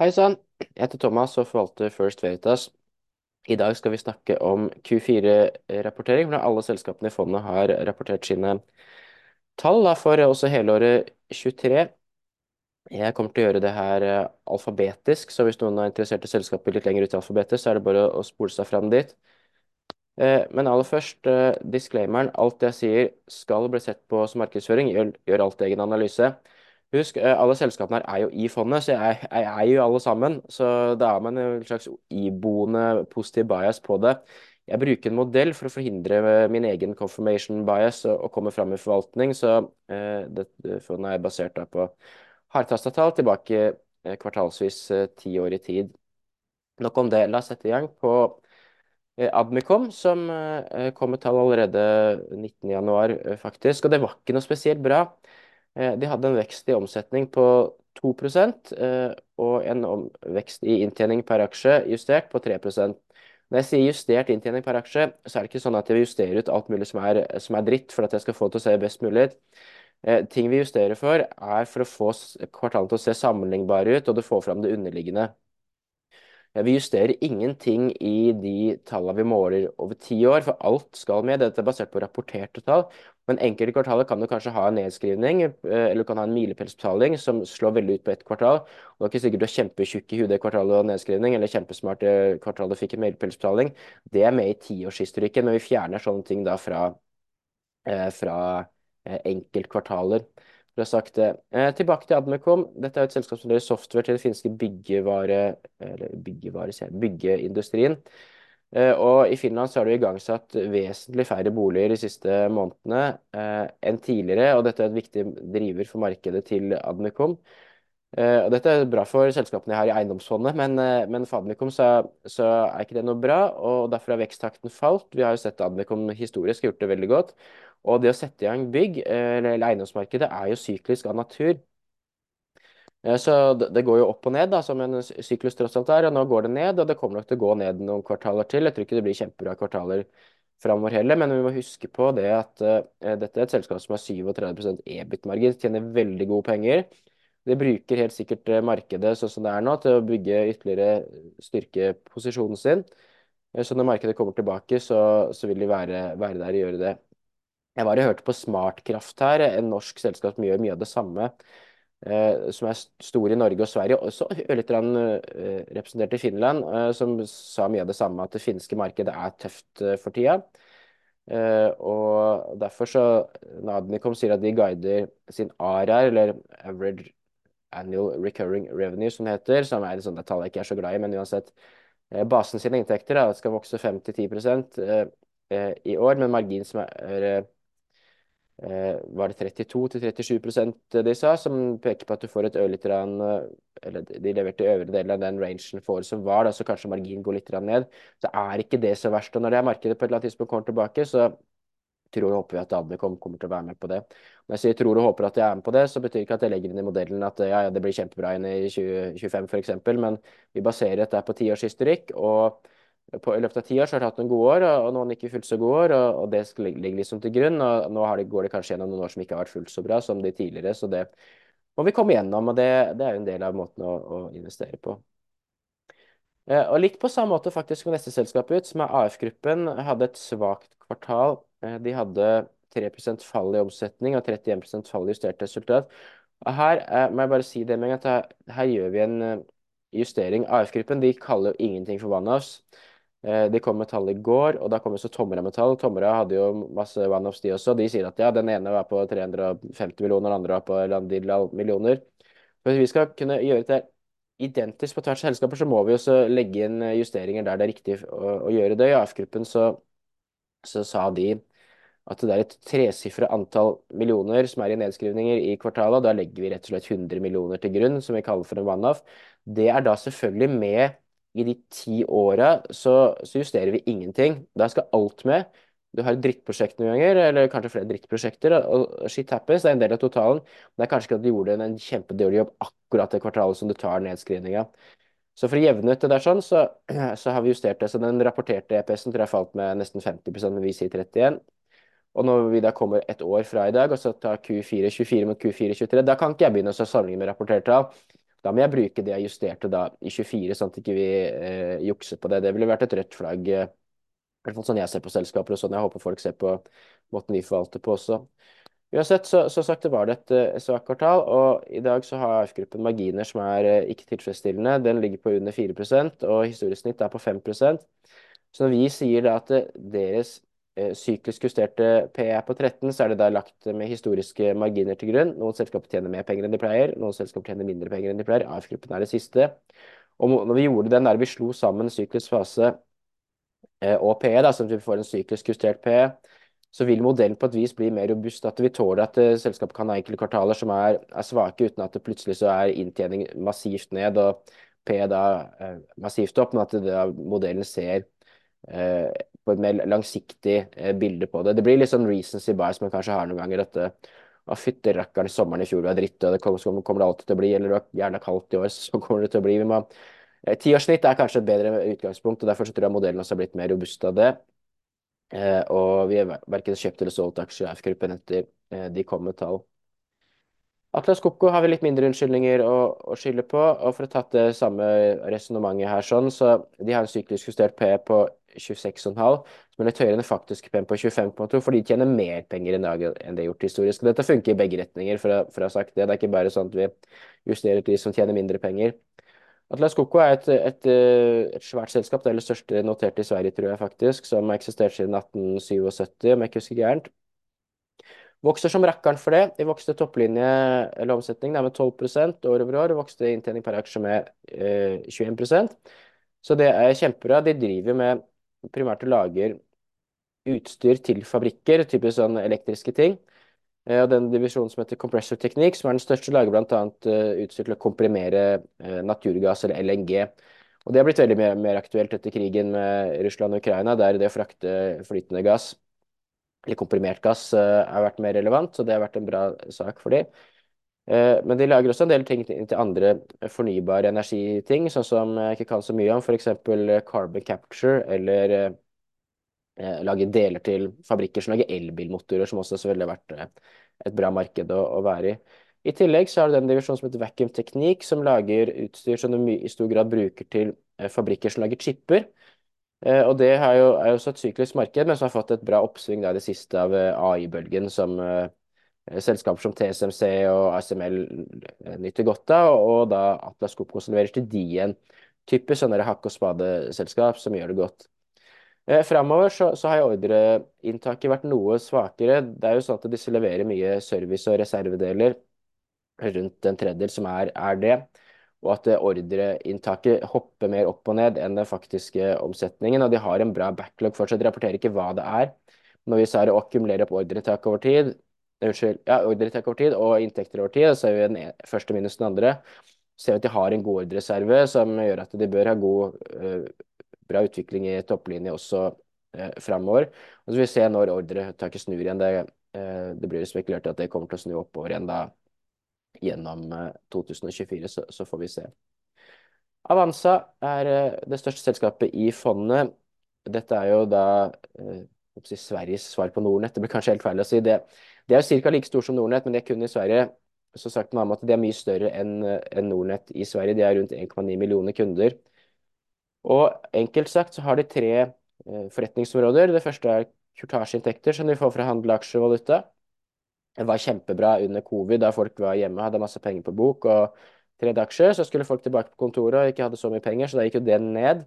Hei sann, jeg heter Thomas og forvalter First Veritas. I dag skal vi snakke om Q4-rapportering, hvor alle selskapene i fondet har rapportert sine tall for også helåret 23. Jeg kommer til å gjøre det her eh, alfabetisk, så hvis noen er interessert i selskapet litt lenger ut i alfabetet, så er det bare å spole seg fram dit. Eh, Men aller først, eh, disclaimeren. Alt jeg sier skal bli sett på som markedsføring. Gjør alltid egen analyse. Husk, eh, alle selskapene her er jo i fondet, så jeg, jeg eier jo alle sammen. Så da har man en slags iboende positiv bias på det. Jeg bruker en modell for å forhindre eh, min egen confirmation bias å komme fram i forvaltning, så eh, dette fondet er basert på hardtastatall tilbake eh, kvartalsvis eh, ti år i tid. Nok om det. La oss sette i gang på eh, Admicom, som kom med tall allerede 19.1, eh, faktisk. Og det var ikke noe spesielt bra. Eh, De hadde en vekst i omsetning på 2 eh, og en vekst i inntjening per aksje justert på 3% Når jeg sier justert inntjening per aksje, så er det ikke sånn at jeg vil justere ut alt mulig som er, som er dritt for at jeg skal få det til å se best mulig ut. Eh, ting vi justerer for, er for å få kvartalene til å se sammenlignbare ut, og du får fram det underliggende. Ja, Vi justerer ingenting i de tallene vi måler over ti år, for alt skal med. Dette er basert på rapporterte tall. Men enkelte kvartaler kan du kanskje ha en nedskrivning, eh, eller du kan ha en milepælsbetaling som slår veldig ut på ett kvartal. Og det er ikke sikkert du er kjempetjukk i hudet det kvartalet og nedskrivning, eller kjempesmart det kvartalet du fikk en milepælsbetaling. Det er med i tiårshistorikken, men vi fjerner sånne ting da fra, eh, fra eh, enkeltkvartaler. For sagt det. Eh, tilbake til Admicom. Dette er et selskap som leverer software til den finske byggevare, byggevare, byggeindustrien. Eh, og i Finland så har du igangsatt vesentlig færre boliger de siste månedene eh, enn tidligere, og dette er et viktig driver for markedet til Admicom. Eh, og dette er bra for selskapene jeg har i eiendomsfondet, men, eh, men for Admicom så, så er ikke det noe bra, og derfor har veksttakten falt. Vi har jo sett Admicom historisk gjort det veldig godt. Og det å sette i gang bygg, eh, eller eller eiendomsmarkedet, er jo syklisk av natur. Så det går jo opp og ned, da, som en sy- syklus tross alt er. Og nå går det ned, og det kommer nok til å gå ned noen kvartaler til. Jeg tror ikke det blir kjempebra kvartaler framover heller, men vi må huske på det at dette er et selskap som har 37% EBIT-margin, tjener veldig gode penger. De bruker helt sikkert eh, markedet sånn som det er nå, til å bygge ytterligere styrke posisjonen sin. Eh, Så når markedet kommer tilbake, så, så vil de være, være der og gjøre det. Jeg og hørte på Smartkraft her, en norsk selskap som gjør mye av det samme eh, som er stor i Norge og Sverige, også litt eh, representert i Finland, eh, som sa mye av det samme, at det finske markedet er tøft eh, for tida. Eh, og derfor så Nadnikom sier at de guider sin ARR, eller Average Annual Recurring Revenue, som det heter, som er et sånt tall jeg ikke er så glad i, men uansett. eh, Basen sine inntekter da, skal vokse 5-10 eh, eh, i år, men margin som er var det 32-37 de sa, som peker på at du får et ørlite grann Eller de leverte øvre del av den rangen for som var, da, så kanskje marginen går litt ned. Så er ikke det så verst. Og når det er markedet på et eller annet tidspunkt kommer tilbake, så tror og håper vi at Admicom kommer til å være med på det. Når jeg sier tror og håper at jeg er med på det, så betyr ikke at jeg legger inn i modellen at ja, ja, det blir kjempebra inn i 2025 f.eks., men vi baserer dette på tiårshistorikk. og på, I løpet av ti år så har de hatt noen gode år, og, noen ikke fullt så gode år. Og, og det skal ligge ligge liksom til grunn. og Nå det, går det kanskje gjennom noen år som ikke har vært fullt så bra som de tidligere. Så det må vi komme gjennom, og det, det er jo en del av måten å, å investere på. Eh, og litt på samme måte faktisk med neste selskap ut, som er AF-gruppen, hadde et svakt kvartal. Eh, de hadde 3 fall i omsetning og 31 fall i justert resultat. Og her eh, må jeg bare si det med at her, her gjør vi en eh, justering. AF-gruppen de kaller jo ingenting for one-offs. De kom med tall i går, og da kom også Tomra med tall. Tomra hadde jo masse one-offs, de også. De sier at ja, den ene var på 350 millioner, den andre var på del millioner. Hvis vi skal kunne gjøre dette identisk på tvers av selskaper, så må vi også legge inn justeringer der det er riktig å, å gjøre det. I AF-gruppen så, så sa de at det er et tresifra antall millioner som er i nedskrivninger i kvartalet. Da legger vi rett og slett 100 millioner til grunn, som vi kaller for en one-off. Det er da selvfølgelig med i de ti åra, så, så justerer vi ingenting. Da skal alt med. Du har et drittprosjekt noen ganger, eller kanskje flere drittprosjekter, og shit happens, det er en del av totalen. Det er kanskje ikke at du gjorde en, kjempedårlig jobb akkurat det kvartalet som du tar nedskrivninga. Så for å jevne ut det der sånn, så, så har vi justert det. Så den rapporterte EPS-en tror jeg falt med nesten 50 men vi sier 31 og når vi da kommer et år fra i dag, og så tar Q4 24 mot Q4 23, da kan ikke jeg begynne å sammenligne med rapporterte tall. Da må jeg bruke det jeg justerte da i 24, sånn at ikke vi eh, jukser på det. Det ville vært et rødt flagg, eh, i hvert fall sånn jeg ser på selskaper og sånn. Jeg håper folk ser på måten vi forvalter på også. Uansett, så, så sagt det var det et uh, svakt kvartal, og i dag så har AF-gruppen marginer som er uh, ikke tilfredsstillende. Den ligger på under 4 og historisk snitt er på 5% Så når vi sier da at deres syklisk justerte PE på 13, så er det da lagt med historiske marginer til grunn. Noen selskaper tjener mer penger enn de pleier, noen selskaper tjener mindre penger enn de pleier. AF-gruppen er det siste. Og når vi gjorde den der vi slo sammen syklisk fase og PE, da, sånn at vi får en syklisk justert PE, så vil modellen på et vis bli mer robust. At vi tåler at uh, selskapet kan ha enkelte kvartaler som er, er, svake, uten at det plutselig så er inntjening massivt ned og PE da massivt opp, men at det, modellen ser på et mer langsiktig bilde på det. Det blir litt sånn reasons i bias man kanskje har noen ganger. at å, fytti rakkeren, sommeren i fjor var dritt, og det kommer, kommer det alltid til å bli. Eller det var gjerne kaldt i år, så kommer det til å bli. Tiårssnitt er kanskje et bedre utgangspunkt, og derfor tror jeg modellen også har blitt mer robust av det. Eh, og vi har verken kjøpt eller solgt aksjer i AF-gruppen etter eh, de kom med tall. Atlas Copco har vi litt mindre unnskyldninger å, å skylde på. Og for å ta det samme resonnementet her, sånn, så de har en syklisk justert P på 26,5, som er litt høyere enn faktisk P på 25,2, for de tjener mer penger i dag enn det er gjort historisk. Dette funker i begge retninger, for å, for å ha sagt det. Det er ikke bare sånn at vi justerer til de som tjener mindre penger. Atlas Coco er et, et, et, svært selskap, det er det største noterte i Sverige, tror jeg faktisk, som har eksistert siden 1877, om jeg ikke husker gærent. Vokser som rakkeren for det. De vokste topplinje eller omsetning med 12 år over år. Vokste inntjening per aksje med eh, 21% Så det er kjempebra. De driver med primært og lager utstyr til fabrikker, typisk sånn elektriske ting. Eh, og den divisjonen som heter Compressor Technique, som er den største, lager bl.a. Uh, utstyr til å komprimere uh, naturgass, eller LNG. Og Det har blitt veldig mer, mer, aktuelt etter krigen med Russland og Ukraina, der det å frakte flytende gass, eller komprimert gass, har vært mer relevant. Så det har vært en bra sak for dem. Men de lager også en del ting til andre fornybare energiting, sånn som jeg ikke kan så mye om, f.eks. carbon capture eller eh, lage deler til fabrikker som lager elbilmotorer, som også ville vært eh, et bra marked å, være i. I tillegg så har du den divisjonen som heter Vacuum Teknikk, som lager utstyr som du i stor grad bruker til eh, fabrikker som lager chipper. Eh, og det er jo, også et syklisk marked, men som har fått et bra oppsving da, i det siste av eh, AI-bølgen, som eh, selskaper som TSMC og ASML nyter godt av, og da Atlas Copco leverer til de en type sånne hakk og spade-selskap som gjør det godt. Eh, Framover så, så har ordreinntaket vært noe svakere. Det er jo sånn at disse leverer mye service og reservedeler, rundt en tredjedel som er, er det. Og at eh, ordreinntaket hopper mer opp og ned enn den faktiske omsetningen. Og de har en bra backlog fortsatt. De rapporterer ikke hva det er. Når vi sa å akkumulere opp ordreinntak over tid, unnskyld, ja, ordreinntak over tid og inntekter over tid, så er vi den e, første minus den andre. Så ser vi at de har en god ordrereserve som gjør at de bør ha god uh, bra utvikling i topplinje også fremover. framover. Og så vil vi se når ordretaket snur igjen. Det, eh, det blir spekulert at det kommer til å snu oppover igjen da gjennom eh, 2024, så, så, får vi se. Avanza er eh, det største selskapet i fondet. Dette er jo da eh, si Sveriges svar på Nordnett. Det blir kanskje helt feil å si det. Det er jo ca. like stort som Nordnett, men det er kun i Sverige. Så sagt med at Det er mye større enn en Nordnett i Sverige. De er rundt 1,9 millioner kunder. Og enkelt sagt så har de tre eh, forretningsområder. Det første er kurtasjeinntekter, som de får fra handel av aksjevaluta. Det var kjempebra under covid, da folk var hjemme og hadde masse penger på bok og tredje aksjer. Så skulle folk tilbake på kontoret og ikke hadde så mye penger, så da gikk jo den ned.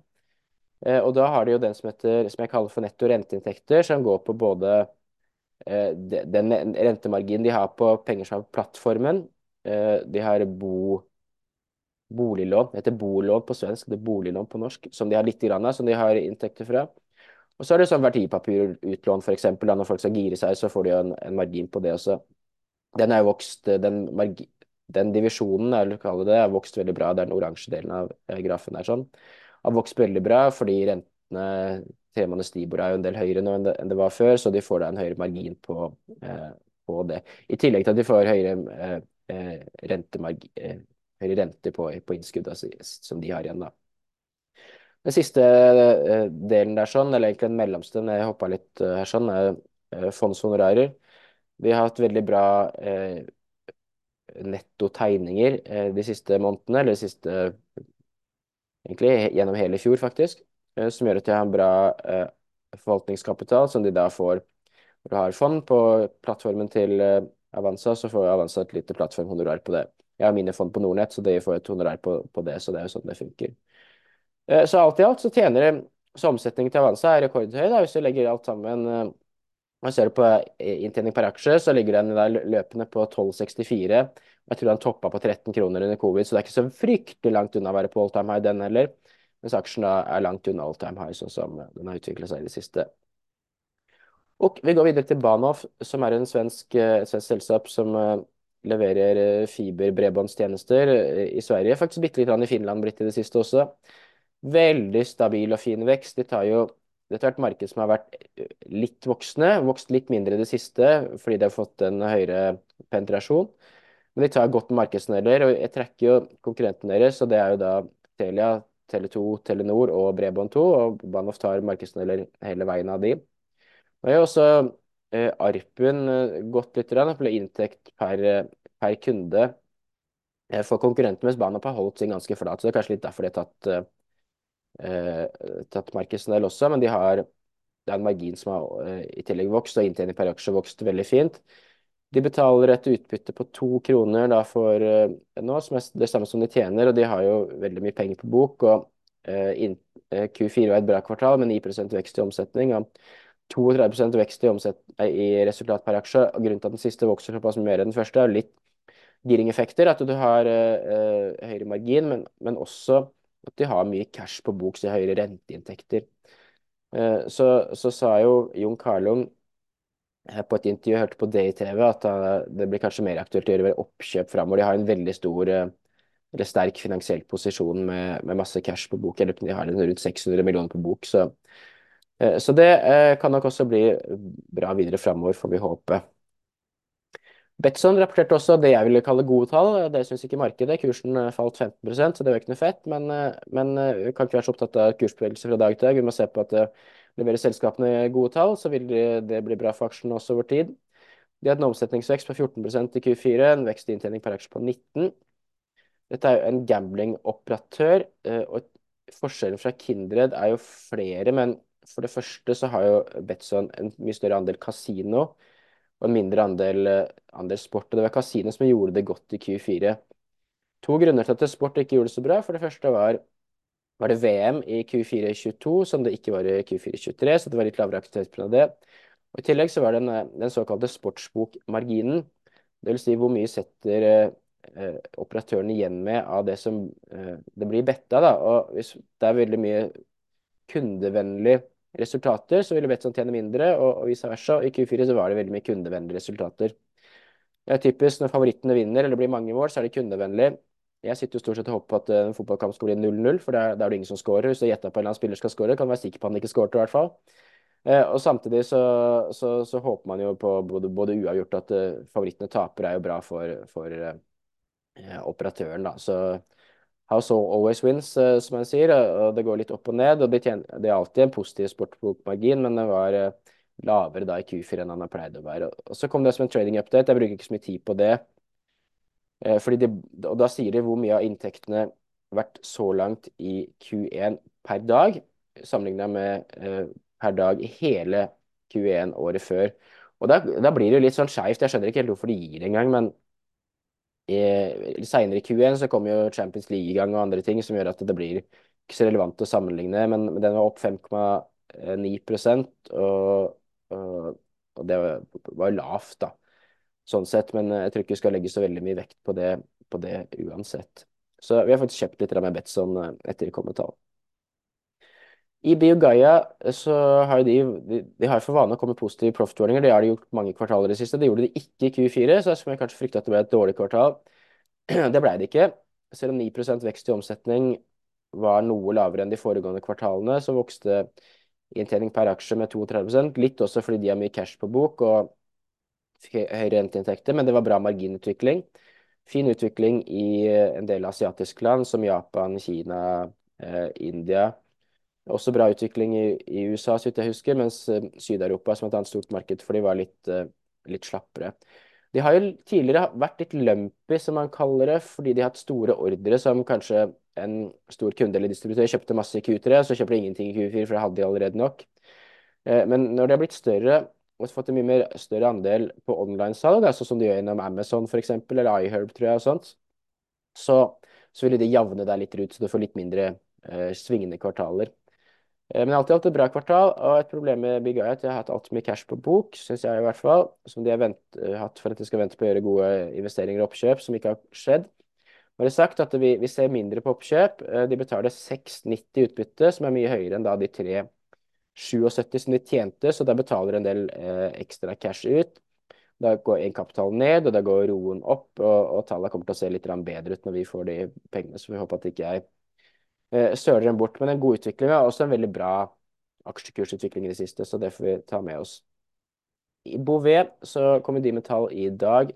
Eh, og da har de jo den som heter, som jeg kaller for netto renteinntekter, som går på både eh, den rentemarginen de har på penger som er på plattformen, de har bo boliglån. Det heter bolån på svensk, det er boliglån på norsk, som de har litt av, som de har inntekter fra. Og så er det sånn verdipapirutlån, f.eks. Når folk skal gire seg, så får de en, en margin på det også. Den er vokst, den, den divisjonen eller kalle det, er vokst veldig bra. Det er den oransje delen av eh, grafen der. sånn. Har vokst veldig bra fordi rentene temaene Stibor er jo en del høyere nå enn det, var før, så de får da en høyere margin på, eh, på, det. I tillegg til at de får høyere eh, eh rentemargin eh, høyere rente på, på innskudd altså, som de har igjen. da. Den siste delen der, sånn, eller egentlig den mellomste, jeg hoppa litt her, sånn, er fondshonorarer. Vi har hatt veldig bra netto tegninger de siste månedene, eller de siste Egentlig gjennom hele fjor, faktisk. Som gjør at de har en bra forvaltningskapital, som de da får når du har fond på plattformen til Avanza, så får Avanza et lite plattformhonorar på det. Jeg har mine fond på Nordnett, så de får et honorar på, på, det, så det er jo sånn det funker. Så alt i alt så tjener så omsetningen til Avanza er rekordhøy, da, hvis du legger alt sammen. Og ser på inntjening per aksje, så ligger den der løpende på 12,64. Jeg tror den toppa på 13 kroner under covid, så det er ikke så fryktelig langt unna å være på all time high, den heller. Mens aksjen da er langt unna all time high, sånn som den har utviklet seg i det siste. Og vi går videre til Banoff, som er en svensk, svensk selskap som leverer fiberbredbåndstjenester i Sverige. Faktisk bitte litt i Finland blitt i det siste også. Veldig stabil og fin vekst. De tar jo dette har vært marked som har vært litt voksende, vokst litt mindre i det siste fordi de har fått en høyere penetrasjon. Men de tar godt med markedsandeler, og jeg trekker jo konkurrentene deres, og det er jo da Telia, Tele2, Telenor og Bredbånd2, og Banoff tar markedsandeler hele veien av de. Nå har også eh, Arpun gått litt for inntekt per, per kunde for konkurrentene, mens Banoff har holdt sin ganske flat, så det er kanskje litt derfor de har tatt eh, tatt markedsandel også, men de har det er en margin som har eh, i tillegg vokst, og inntjening per aksje vokst veldig fint. De betaler et utbytte på to kroner da for eh, nå, som er det samme som de tjener, og de har jo veldig mye penger på bok. og eh, eh, Q4 var et bra kvartal med 9% vekst i omsetning. og 32 vekst i, omsett, i resultat per aksje. og Grunnen til at den siste vokser såpass mer enn den første, er litt giring-effekter. At du har eh, høyere margin, men, men også at de har mye cash på bok, så de har høyere renteinntekter. Eh, så, så sa jo Jon Carlung på et intervju jeg hørte på DI-TV at det blir kanskje mer aktuelt å gjøre oppkjøp framover. De har en veldig stor eh, eller sterk finansiell posisjon med, med masse cash på bok. Eller de har rundt 600 millioner på bok. Så, eh, så det kan nok også bli bra videre framover, får vi håpe. Betson rapporterte også det jeg ville kalle gode tall. Det syns ikke markedet. Kursen falt 15 så det var ikke noe fett. Men, men vi kan ikke være så opptatt av kursbevegelser fra dag til dag. Vi må se på at det leverer selskapene gode tall, så vil det bli bra for aksjene også over tid. De har en omsetningsvekst på 14% i Q4, en vekst i inntjening per aksje på 19 Dette er jo en gamblingoperatør, og forskjellen fra Kindred er jo flere, men for det første så har jo Betson en mye større andel kasino og en mindre andel, andel sport. Og det var kasino som gjorde det godt i Q4. To grunner til at sport ikke gjorde det så bra. For det første var, var det VM i Q4 22, som det ikke var i Q4 23, så det var litt lavere aktivitet pga. det. Og I tillegg så var det den, den såkalte sportsbokmarginen. Vil si hvor mye setter eh, operatøren igjen med av det som eh, det blir betta. da, og Hvis det er veldig mye kundevennlige resultater, så ville Betson tjene mindre, og, og vice versa. I Q4 så var det veldig mye kundevennlige resultater. Det er typisk når favorittene vinner eller blir mange mål, så er det kundevennlig. Jeg sitter jo stort sett og håper på at en fotballkamp skal bli 0-0, for da er det ingen som scorer. Hvis du gjetter på en eller annen spiller skal score, kan du være sikker på at han ikke scoret i hvert fall. Eh, og samtidig så, så, så, håper man jo på både, både uavgjort at uh, favorittene taper, er jo bra for, for uh, operatøren, da. Så House always wins, som man sier. og Det går litt opp og ned. og Det, tjener, det er alltid en positiv sportbokmargin, men det var lavere da i Q4 enn han har pleid å være. Og Så kom det som en trading update. Jeg bruker ikke så mye tid på det. Uh, fordi de, og Da sier de hvor mye av inntektene har vært så langt i Q1 per dag, sammenlignet med per dag i hele Q1 året før. Og Da, da blir det jo litt sånn skeivt. Jeg skjønner ikke helt hvorfor de gir det engang, men Seinere i Q1 så kommer jo Champions League i gang og andre ting som gjør at det blir ikke så relevant å sammenligne. Men, men den var opp 5,9 og, og, og det var, jo lavt, da. Sånn sett. Men jeg tror ikke vi skal legge så veldig mye vekt på det, på det uansett. Så vi har faktisk kjøpt litt med Betson eh, etter de kom med. I Biogaia så har de, de, har for vane å komme positive profit-warninger. Det har de gjort mange kvartaler i det siste. Det gjorde de ikke i Q4, så jeg skulle kanskje frykte at det ble et dårlig kvartal. Det ble det ikke. Selv om 9% vekst i omsetning var noe lavere enn de foregående kvartalene, så vokste inntjening per aksje med 32% litt også fordi de har mye cash på bok og høyere renteinntekter, men det var bra marginutvikling. Fin utvikling i en del asiatiske land som Japan, Kina, eh, India også bra utvikling i, i USA, så vidt jeg husker, mens uh, Syd-Europa, som et annet stort marked for de var litt, uh, litt slappere. De har jo tidligere vært litt lumpy, som man kaller det, fordi de har hatt store ordre som kanskje en stor kunde eller distributør kjøpte masse i Q3, så kjøper de ingenting i Q4, for det hadde de allerede nok. Eh, men når de har blitt større og fått en mye mer større andel på online-salg, sånn som de gjør gjennom Amazon f.eks., eller iHerb, tror jeg, og sånt, så, så vil det javne deg litt ut, så du får litt mindre eh, svingende kvartaler. Eh, men alltid hatt et bra kvartal, og et problem med Big Eye er at jeg har hatt altfor mye cash på bok, syns jeg i hvert fall, som de har vent, eh, hatt for at de skal vente på å gjøre gode investeringer og oppkjøp, som ikke har skjedd. Bare sagt at vi, vi ser mindre på oppkjøp. Eh, de betaler 6,90 utbytte, som er mye høyere enn da de 3,77 som de tjente, så da betaler en del eh, ekstra cash ut. Da går egenkapitalen ned, og da går roen opp, og, og tallene kommer til å se litt bedre ut når vi får de pengene. Så vi håper at ikke er eh, søler dem bort. Men en god utvikling er også en veldig bra aksjekursutvikling i det siste, så det får vi ta med oss. I Bouvet så kommer de med tall i dag.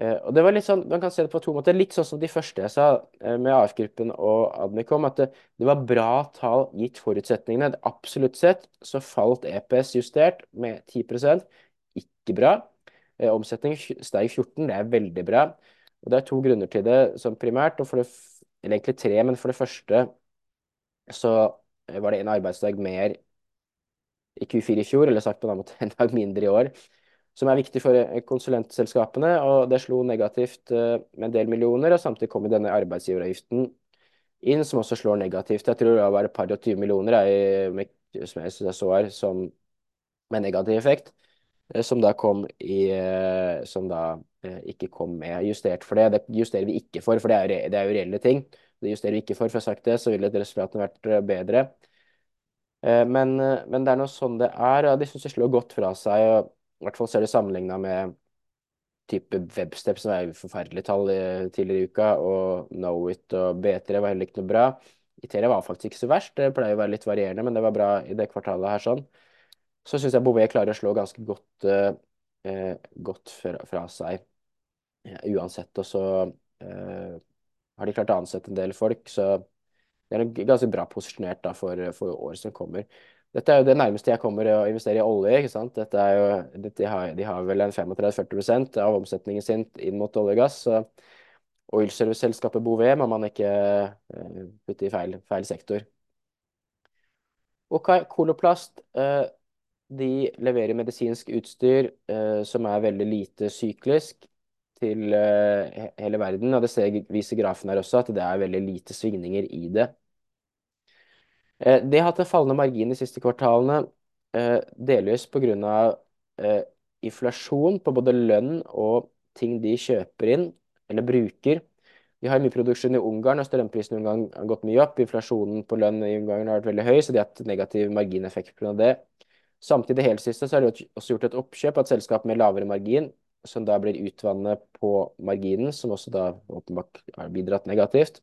Eh, og det var litt sånn, Man kan se det på to måter. Litt sånn som de første jeg sa eh, med AF-gruppen og Admicom, at det, det, var bra tall gitt forutsetningene. Absolutt sett så falt EPS justert med 10% Ikke bra. Eh, omsetning steg 14 det er veldig bra. Og Det er to grunner til det som primært. og for det eller egentlig tre, men for det første så var det en arbeidsdag mer i Q4 i fjor, eller sagt på en annen måte en dag mindre i år, som er viktig for eh, konsulentselskapene. og Det slo negativt eh, med en del millioner, og samtidig kom denne arbeidsgiveravgiften inn, som også slår negativt. Jeg tror det var et par og tyve millioner jeg, som jeg så her, som, med negativ effekt. Eh, som da kom i Som da ikke kom med justert for det. Det justerer vi ikke for, for det er, det er jo reelle ting. Det justerer vi ikke for. For jeg har sagt det, så ville resultatene vært bedre. Men, men, det er nå sånn det er. og De syns det slår godt fra seg. og I hvert fall så er det sammenligna med type Webstep, som er forferdelige tall tidligere i uka, og Knowit og B3 var heller ikke noe bra. Iteria var faktisk ikke så verst, det pleier å være litt varierende, men det var bra i det kvartalet her. sånn så syns jeg Bouvet klarer å slå ganske godt, eh, godt fra, fra, seg ja, uansett. Og så eh, har de klart å ansette en del folk, så det er ganske bra posisjonert da, for, for året som kommer. Dette er jo det nærmeste jeg kommer å investere i olje. ikke sant? Jo, de, har, de har vel en 35-40% av omsetningen sin inn mot olje og gass. så Oilserviceselskapet Bouvet må man ikke uh, putte i feil, feil sektor. Ok, Koloplast. Uh, de leverer medisinsk utstyr eh, som er veldig lite syklisk til eh, hele verden. Og det ser, viser grafen her også, at det er veldig lite svingninger i det. Eh, de har hatt en fallende margin de siste kvartalene, eh, delvis pga. Eh, inflasjon på både lønn og ting de kjøper inn eller bruker. De har mye produksjon i Ungarn, og strømprisen i Ungarn har gått mye opp. Inflasjonen på lønn i Ungarn har vært veldig høy, så de har hatt negativ margineffekt pga. det. Samtidig helt siste så har de også gjort et oppkjøp av et selskap med lavere margin, som da blir utvannet på marginen, som også da åpenbart har bidratt negativt.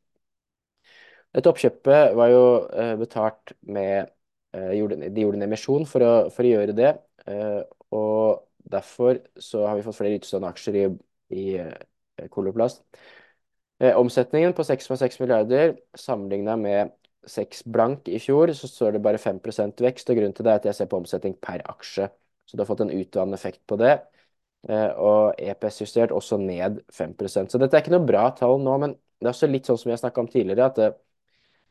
Dette oppkjøpet var jo eh, betalt med eh, De gjorde en emisjon for å, for å gjøre det. Eh, og derfor så har vi fått flere utstående aksjer i, i Koloplast. Omsetningen på 6,6 milliarder sammenligna med 6 blank i fjor, så står det bare 5 vekst. og Grunnen til det er at jeg ser på omsetning per aksje. Så du har fått en utvannende effekt på det. Og EPS-justert også ned 5% Så dette er ikke noe bra tall nå, men det er også litt sånn som har snakka om tidligere, at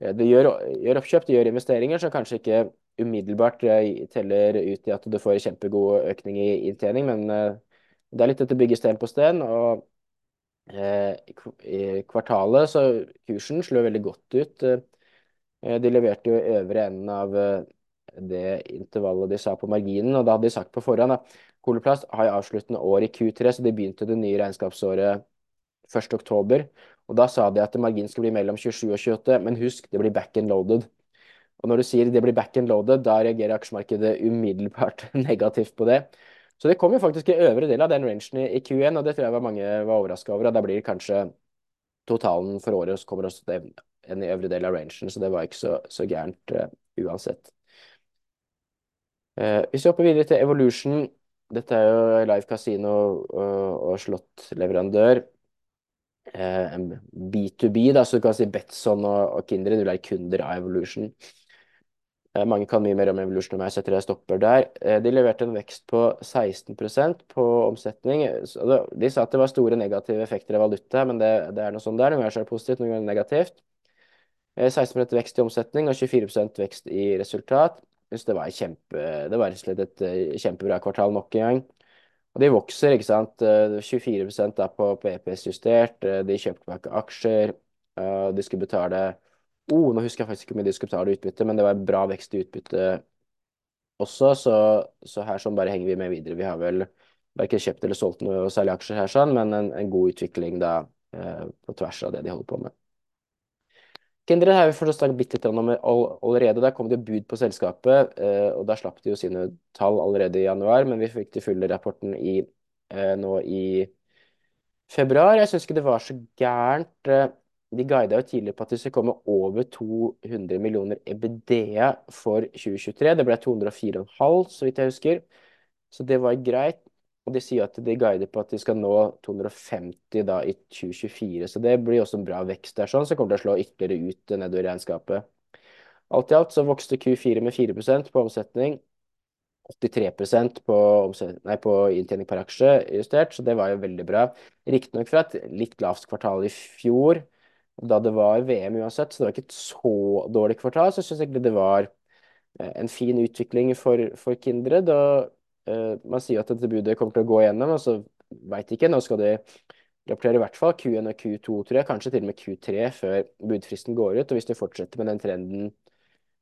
eh, gjør, gjør, oppkjøp, du gjør investeringer som kanskje ikke umiddelbart eh, teller ut i at du får kjempegod økning i inntjening, men det er litt dette bygge sten på sten. og i kvartalet så kursen slo veldig godt ut. Eh, de leverte jo øvre enden av eh, det intervallet de sa på marginen, og da hadde de sagt på forhånd at Koloplast har avsluttende år i Q3, så de begynte det nye regnskapsåret 1.10. Og da sa de at marginen skulle bli mellom 27 og 28, men husk, det blir back and loaded. Og når du sier det blir back and loaded, da reagerer aksjemarkedet umiddelbart negativt på det. Så det kom jo faktisk i øvre del av den rangen i Q1, og det tror jeg var mange var overraska over. Og da blir kanskje totalen for året, så kommer også det enn i øvre del av rangen, så det var ikke så, så gærent uh, uansett. Uh, hvis vi hopper videre til Evolution, dette er jo live casino og, og slåttleverandør. Uh, B2B, da, så du kan si Betson og, og Kindred vil være kunder av Evolution. Eh, Mange kan mye mer om Evolution enn meg, så jeg tror jeg stopper der. Eh, De leverte en vekst på 16% på omsetning. Det- De sa at det var store negative effekter av valuta, men det, det er noe sånn der. Noen ganger er det positivt, noen ganger negativt. Eh, 16% vekst i omsetning og 24% vekst i resultat. Jeg synes det var kjempe, det var et eh, kjempebra kvartal nok en gang. Og de vokser, ikke sant. Eh, 24 er på, EPS-justert. Eh, De kjøpte tilbake aksjer. Eh, De skulle betale Oh, nå husker jeg faktisk ikke hvor mye de skulle betale utbytte, men det var bra vekst i utbytte også, så, så her sånn bare henger vi med videre. Vi har vel verken kjøpt eller solgt noe særlig aksjer her, sånn, men en, en god utvikling da eh, på tvers av det de holder på med. Kindred har vi snakket bitte litt om allerede. Der kom det bud på selskapet, eh, og da slapp de jo sine tall allerede i januar, men vi fikk til fulle rapporten i, eh, nå i februar. Jeg syns ikke det var så gærent. eh, De guida jo tidligere på at de skulle komme over 200 millioner EBD for 2023. Det ble 204,5, så vidt jeg husker. Så det var greit. Og de sier at de guider på at de skal nå 250 da i 2024. Så det blir også en bra vekst der, sånn, så kommer til å slå ytterligere ut nedover regnskapet. Alt i alt så vokste Q4 med 4% på omsetning. 83% på, nei, på inntjening per aksje justert, så det var jo veldig bra. Riktignok fra et litt lavt kvartal i fjor, da det var VM uansett, så det var ikke et så dårlig kvartal. Så jeg syns egentlig det var eh, en fin utvikling for, for Kindred. Og man sier at dette budet kommer til å gå igjennom, og så veit ikke. Nå skal de rapportere i hvert fall Q1 og Q2, tror jeg, kanskje til og med Q3 før budfristen går ut. Og hvis de fortsetter med den trenden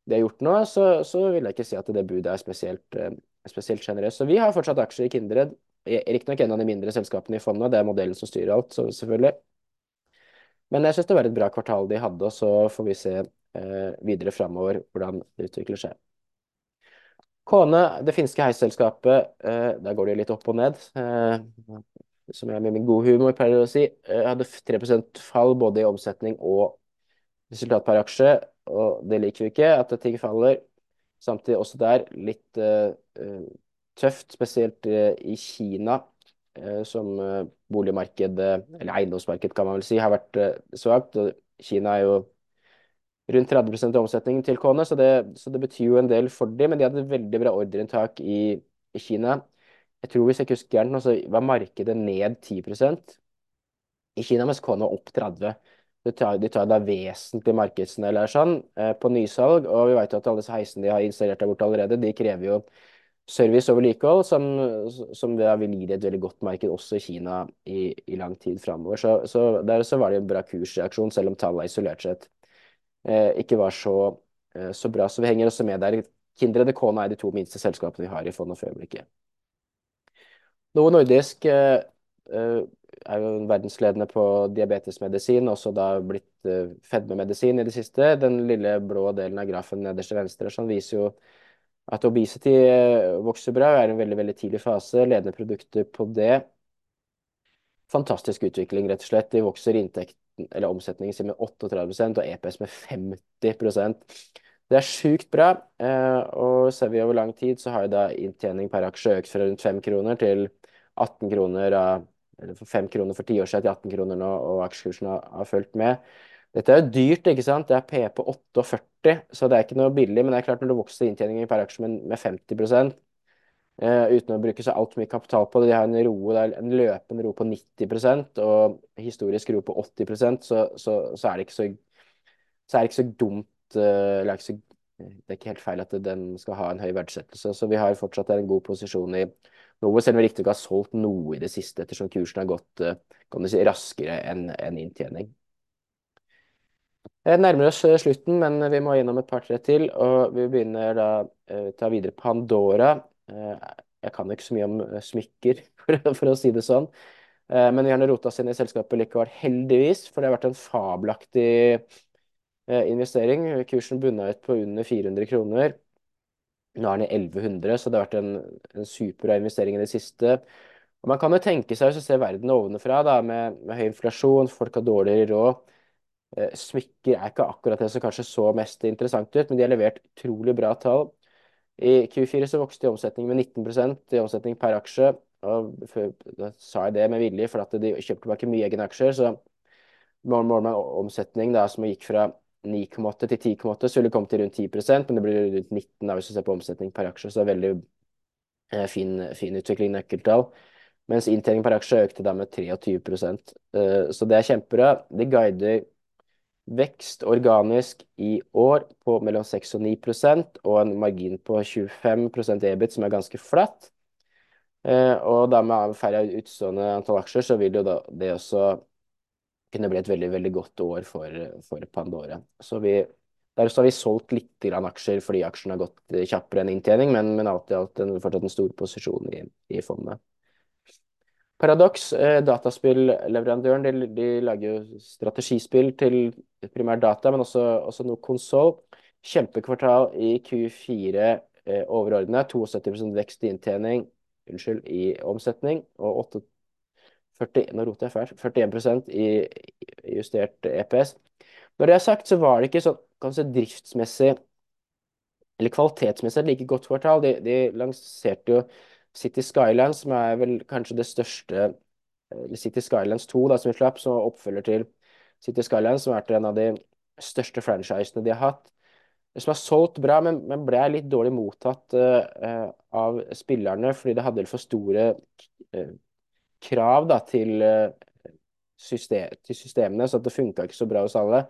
de har gjort nå, så, så vil jeg ikke si at det budet er spesielt, eh, spesielt generøst. Så vi har fortsatt aksjer i Kindred. Riktignok en av de mindre selskapene i fondet, det er modellen som styrer alt, så selvfølgelig. Men jeg syns det var et bra kvartal de hadde, og så får vi se eh, videre framover hvordan det utvikler seg. Kone, det finske heisselskapet, eh, der går det litt opp og ned. Eh, som jeg med min gode humor pleier å si. Eh, hadde 3 fall både i omsetning og resultat per aksje, og det liker vi ikke, at ting faller. Samtidig også der litt uh, tøft, spesielt uh, i Kina, som boligmarkedet, eller eiendomsmarked kan man vel si, har vært svakt. Kina er jo rundt 30 av omsetningen til Kone, så det, så det, betyr jo en del for dem. Men de hadde veldig bra ordreinntak i, i Kina. Jeg tror hvis jeg ikke husker gærent, så var markedet ned 10% i Kina, mens Kone var opp 30 de tar, de tar da vesentlig markedsandel sånn, eh, på nysalg, og vi vet jo at alle disse heisene de har installert der borte allerede, de krever jo service og vedlikehold, som, som vil gi det et veldig godt marked også i Kina i, i lang tid framover. Så, så, der så var det en bra kursreaksjon, selv om tallene isolert sett ikke var så, eh, så bra. Så vi henger også med der. Kindred og Kona er de to minste selskapene vi har i fondet for øyeblikket. Noe nordisk eh, eh er jo verdensledende på diabetesmedisin, også da blitt fedmemedisin i det siste. Den lille blå delen av grafen nederst til venstre sånn, viser jo at obesity vokser bra, er en veldig veldig tidlig fase. Ledende produkter på det. Fantastisk utvikling, rett og slett. De vokser inntekten, eller omsetningen sin med 38% og EPS med 50% Det er sjukt bra. Uh, og ser vi over lang tid, så har jo da inntjening per aksje økt fra rundt 5 kroner til 18 kroner eller for 5 kroner for 10 år siden til 18 kroner nå, og aksjekursen har, har fulgt med. Dette er jo dyrt, ikke sant. Det er P på 48, så det er ikke noe billig. Men det er klart når du vokser inntjeningen per aksje med, med 50 eh, uten å bruke så altfor mye kapital på det. De har en, ro, en løpende ro på 90% og historisk ro på 80 så, så, så, er det ikke så, så er det ikke så dumt eh, eller ikke så, Det er ikke helt feil at den skal ha en høy verdsettelse. Så vi har fortsatt en god posisjon i noe, selv om vi riktignok har solgt noe i det siste, ettersom kursen har gått eh, si, raskere enn en inntjening. Jeg nærmer oss eh, slutten, men vi må gjennom et par-tre til. og Vi begynner da ta videre Pandora. Uh, jeg kan ikke så mye om uh, smykker, for, å si det sånn. men vi har rota oss inn i selskapet likevel, heldigvis, for det har vært en fabelaktig investering. Kursen bunna ut på under 400 kroner. Nå er den i 1100, så det har vært en, en superbra investering i det siste. Og Man kan jo tenke seg, hvis du ser verden ovenfra, da, med, med, høy inflasjon, folk har dårligere råd eh, Smykker er ikke akkurat det som kanskje så mest interessant ut, men de har levert utrolig bra tall. I Q4 så vokste de omsetning med 19 i omsetning per aksje. og for, Da sa jeg det med vilje, for at de kjøpte tilbake mye egne aksjer. så mål med omsetning da, som gikk fra 9,8 til 10,8, så ville det kommet til rundt 10% men det blir rundt 19 da, hvis du ser på omsetning per aksje. Så det er veldig eh, fin, fin utvikling i nøkkeltall. Mens inntjening per aksje økte da med 23 eh, Så det er kjempebra. De guider vekst organisk i år på mellom 6 og 9% og en margin på 25% EBIT, som er ganske flatt. Eh, og da med færre utstående antall aksjer, så vil jo da det også kunne bli et veldig veldig godt år for, for Pandora. Så vi, der også har vi solgt litt grann aksjer fordi aksjene har gått kjappere enn inntjening, men, men alt en, fortsatt en stor posisjon i, i fondet. Paradox, eh, dataspillleverandøren, de, de, lager jo strategispill til primært data, men også, også noe konsoll. Kjempekvartal i Q4 eh, overordnet. 72 vekst i inntjening, unnskyld, i omsetning, og 8 40, nå roter jeg fælt, 41% i justert EPS. Når det er sagt, så var det ikke sånn kanskje driftsmessig eller kvalitetsmessig et like godt kvartal. De, de, lanserte jo City Skylands, som er vel kanskje det største eller City Skylands 2, da, som vi slapp, som oppfølger til City Skylands, som har vært en av de største franchisene de har hatt. Som har solgt bra, men, men ble litt dårlig mottatt uh, av spillerne fordi det hadde for store uh, krav da, til, uh, system, til, systemene, så det funka ikke så bra hos alle.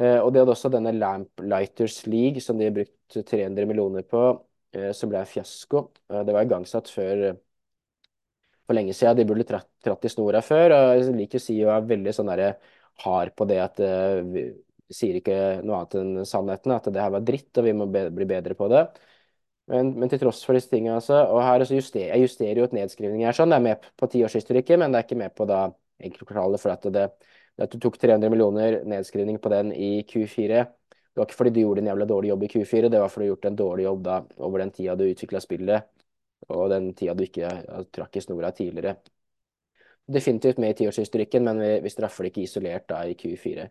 Eh, og de hadde også denne Lamplighters League, som de har brukt 300 millioner på, eh, som ble en fiasko. det var igangsatt før for lenge siden. De burde tratt, i snora før. og Jeg liker å si jeg er veldig sånn hard på det at vi sier ikke noe annet enn sannheten, at det her var dritt, og vi må bli bedre på det. Men, men, til tross for disse tingene, altså, og her altså juster, Jeg justerer jo et nedskrivning her, sånn, det er med på tiårshistorikken, men det er ikke med på da enkeltkvartalet. For at det at du tok 300 millioner nedskrivning på den i Q4, det var ikke fordi du gjorde en jævla dårlig jobb i Q4, det var fordi du gjort en dårlig jobb da over den tida du utvikla spillet, og den tida du ikke trakk i snora tidligere. Definitivt med i tiårshistorikken, men vi, vi straffer det ikke isolert da i Q4.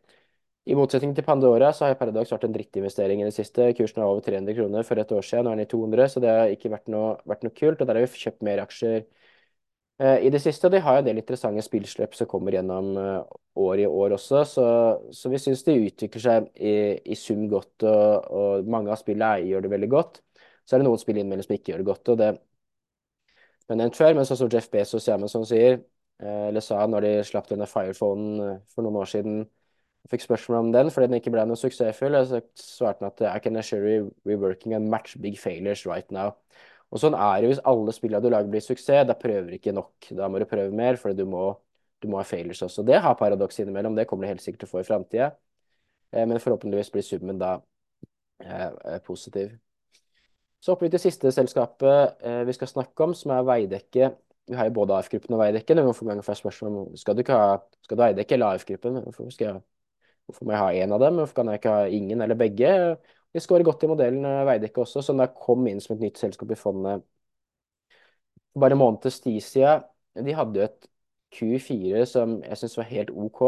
I motsetning til Pandora så har Paradox vært en drittinvestering i det siste. Kursen var over 300 kroner for et år siden, nå er den i 200, så det har ikke vært noe, vært noe kult. Og der har vi kjøpt mer aksjer i det siste. De har jo en del interessante spillsløp som kommer gjennom eh, år i år også, så, så vi syns de utvikler seg i, i sum godt, og, og, mange av spillene gjør det veldig godt. Så er det noen spill innimellom som ikke gjør det godt, og det er nevnt før, men sånn som Jeff Bezos og Amazon sier, eh, eller sa når de slapp denne Firephonen eh, for noen år siden fikk spørsmål om den fordi den ikke ble noe suksessfull. så svarte han at I can assure you we're working on match big failures right now. Og sånn er det hvis alle spillene du lager blir suksess. Da prøver du ikke nok. Da må du prøve mer, for du må, du må ha failures også. Det har paradoks innimellom. Det kommer du helt sikkert til å få i framtida. Eh, men forhåpentligvis blir summen da eh, positiv. Så hopper vi til siste selskapet eh, vi skal snakke om, som er Veidekke. Vi har jo både AF-gruppen og Veidekke. Hvorfor ganger får jeg spørsmål om skal du ikke ha skal du Veidekke eller AF-gruppen? Hvorfor Hvorfor må jeg ha én av dem? Hvorfor kan jeg ikke ha ingen eller begge? De skårer godt i modellen eh, Veidekke også, som da kom inn som et nytt selskap i fondet bare en måned til siden. De hadde jo et Q4 som jeg syns var helt OK.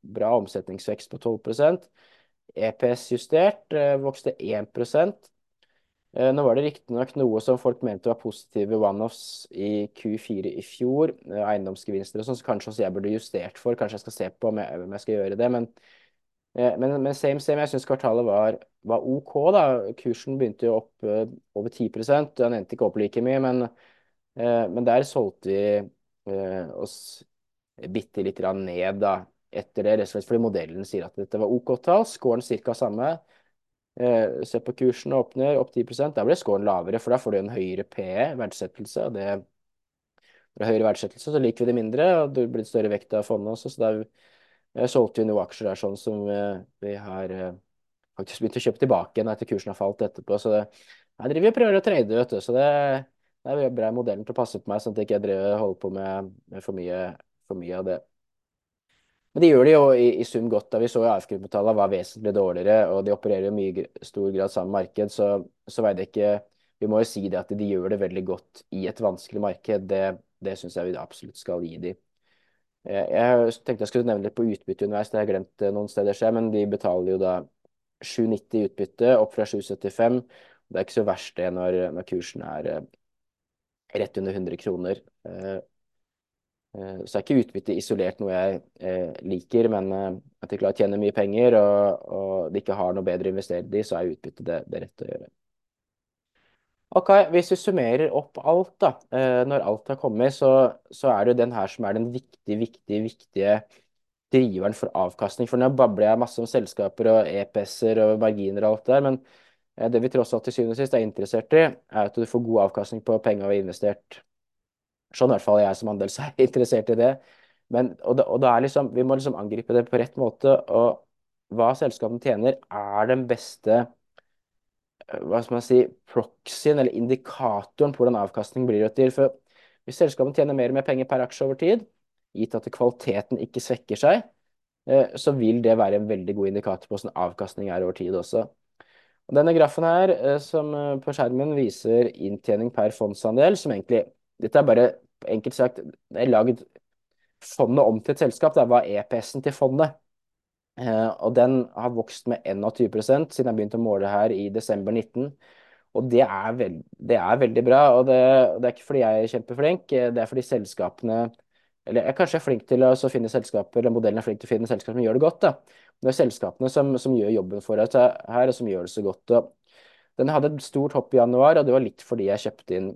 Bra omsetningsvekst på 12% EPS justert eh, vokste 1 eh, Nå var det riktignok noe som folk mente var positive one-offs i Q4 i fjor. Eiendomsgevinster og sånn, så kanskje også jeg burde justert for. Kanskje jeg skal se på om jeg, om jeg skal gjøre det. men Eh, men, men same, same. Jeg syns kvartalet var, var, OK, da. Kursen begynte jo opp uh, over 10 Den endte ikke opp like mye, men, uh, men der solgte vi uh, oss bitte litt ned da, etter det, rett og slett fordi modellen sier at dette var OK tall. Scoren ca. samme. Se på kursen opp ned, opp 10% Da blir scoren lavere, for da får du en høyere PE, verdsettelse. og det er høyere verdsettelse så liker vi det mindre, og det blir større vekt av fondet også. så det er jeg solgte jo noen aksjer der sånn som eh, vi har eh, faktisk begynt å kjøpe tilbake igjen etter kursen har falt etterpå. Så det, jeg driver og prøver å trade, vet du. Så det, det er bra modellen til å passe på meg, sånn at jeg ikke driver holder på med, med for, mye, for, mye, av det. Men de gjør det jo i, i sum godt. da Vi så jo AFK-tallene var vesentlig dårligere, og de opererer jo mye stor grad samme marked, så, så veit jeg ikke Vi må jo si det at de gjør det veldig godt i et vanskelig marked. Det, det syns jeg vi absolutt skal gi dem. Jeg tenkte jeg skulle nevne litt på utbytte underveis, det har jeg glemt eh, noen steder siden, men de betaler jo da 7,90 utbytte, opp fra 7,75. Det er ikke så verst det når, når kursen er eh, rett under 100 kroner. Eh, så er ikke utbytte isolert noe jeg liker, men at de klarer å tjene mye penger og, og de ikke har noe bedre å investere i, så er utbytte det, det rette å gjøre. Ok, Hvis vi summerer opp alt, da, når alt har kommet, så, så er det jo den her som er den viktige, viktige, viktige driveren for avkastning. For nå babler jeg masse om selskaper og EPS-er og marginer og alt det der, men det vi tross alt til syvende og sist er interessert i, er at du får god avkastning på penger vi har investert Sånn i hvert fall jeg som andels er interessert i det. Men, og, det, og det er liksom, vi må liksom angripe det på rett måte. Og hva selskapene tjener, er den beste eh, hva skal man si, proxyen eller indikatoren på hvordan avkastning blir til. For hvis selskapene tjener mer og mer penger per aksje over tid, gitt at kvaliteten ikke svekker seg, eh, så vil det være en veldig god indikator på hvordan avkastning er over tid også. Og denne grafen her, eh, som på skjermen viser inntjening per fondsandel, som egentlig dette er bare enkelt sagt det er lagd fondet om til et selskap. Det var EPS-en til fondet. Eh, og den har vokst med 21 siden jeg begynte å måle her i desember 19. Og det er, veld, det er veldig bra. Og det, det, er ikke fordi jeg er kjempeflink, det er fordi selskapene Eller jeg kanskje er flink til å finne selskaper, eller modellen er flink til å finne selskaper som gjør det godt. da. Det er selskapene som, som gjør jobben for oss her, og som gjør det så godt. Og den hadde et stort hopp i januar, og det var litt fordi jeg kjøpte inn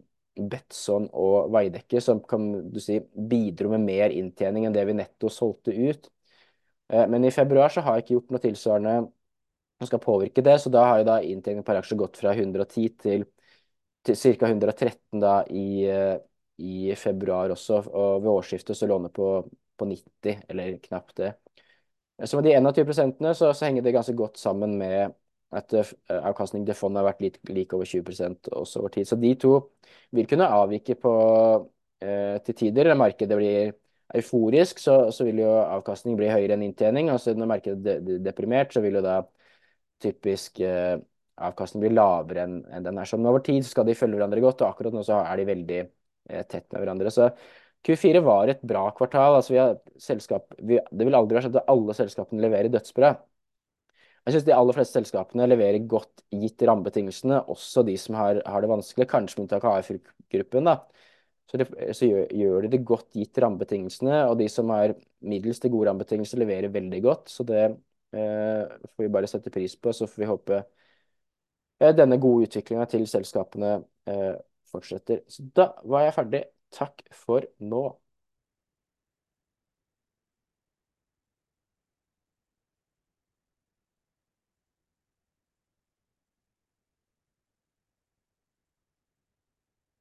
Betson og Veidekke, som kan du si bidro med mer inntjening enn det vi netto solgte ut. Eh, men i februar så har jeg ikke gjort noe tilsvarende som skal påvirke det, så da har jo da inntjeningen per aksje gått fra 110 til, til ca. 113 da i, eh, i, februar også, og ved årsskiftet så lå den på, på 90, eller knapt det. Så med de 21 så, så henger det ganske godt sammen med at eh, avkastning til fondet har vært litt, like over 20% også over tid. Så de to vil kunne avvike på, eh, til tider. eller markedet blir euforisk, så, så, vil jo avkastning bli høyere enn inntjening. Altså når markedet er deprimert, så vil jo da typisk eh, avkastning bli lavere enn en den er. Så over tid skal de følge hverandre godt, og akkurat nå så er de veldig eh, tett med hverandre. Så Q4 var et bra kvartal. altså vi har selskap, vi, Det vil aldri være sånn at alle selskapene leverer dødsbra. Jeg syns de aller fleste selskapene leverer godt gitt rammebetingelsene, også de som har, har det vanskelig, kanskje med unntak av AF-gruppen. da. Så, det, så gjør, gjør, de det godt gitt rammebetingelsene, og de som har middels til gode rammebetingelser, leverer veldig godt. Så det eh, får vi bare sette pris på. Så får vi håpe eh, denne gode utviklinga til selskapene eh, fortsetter. Så da var jeg ferdig. Takk for nå.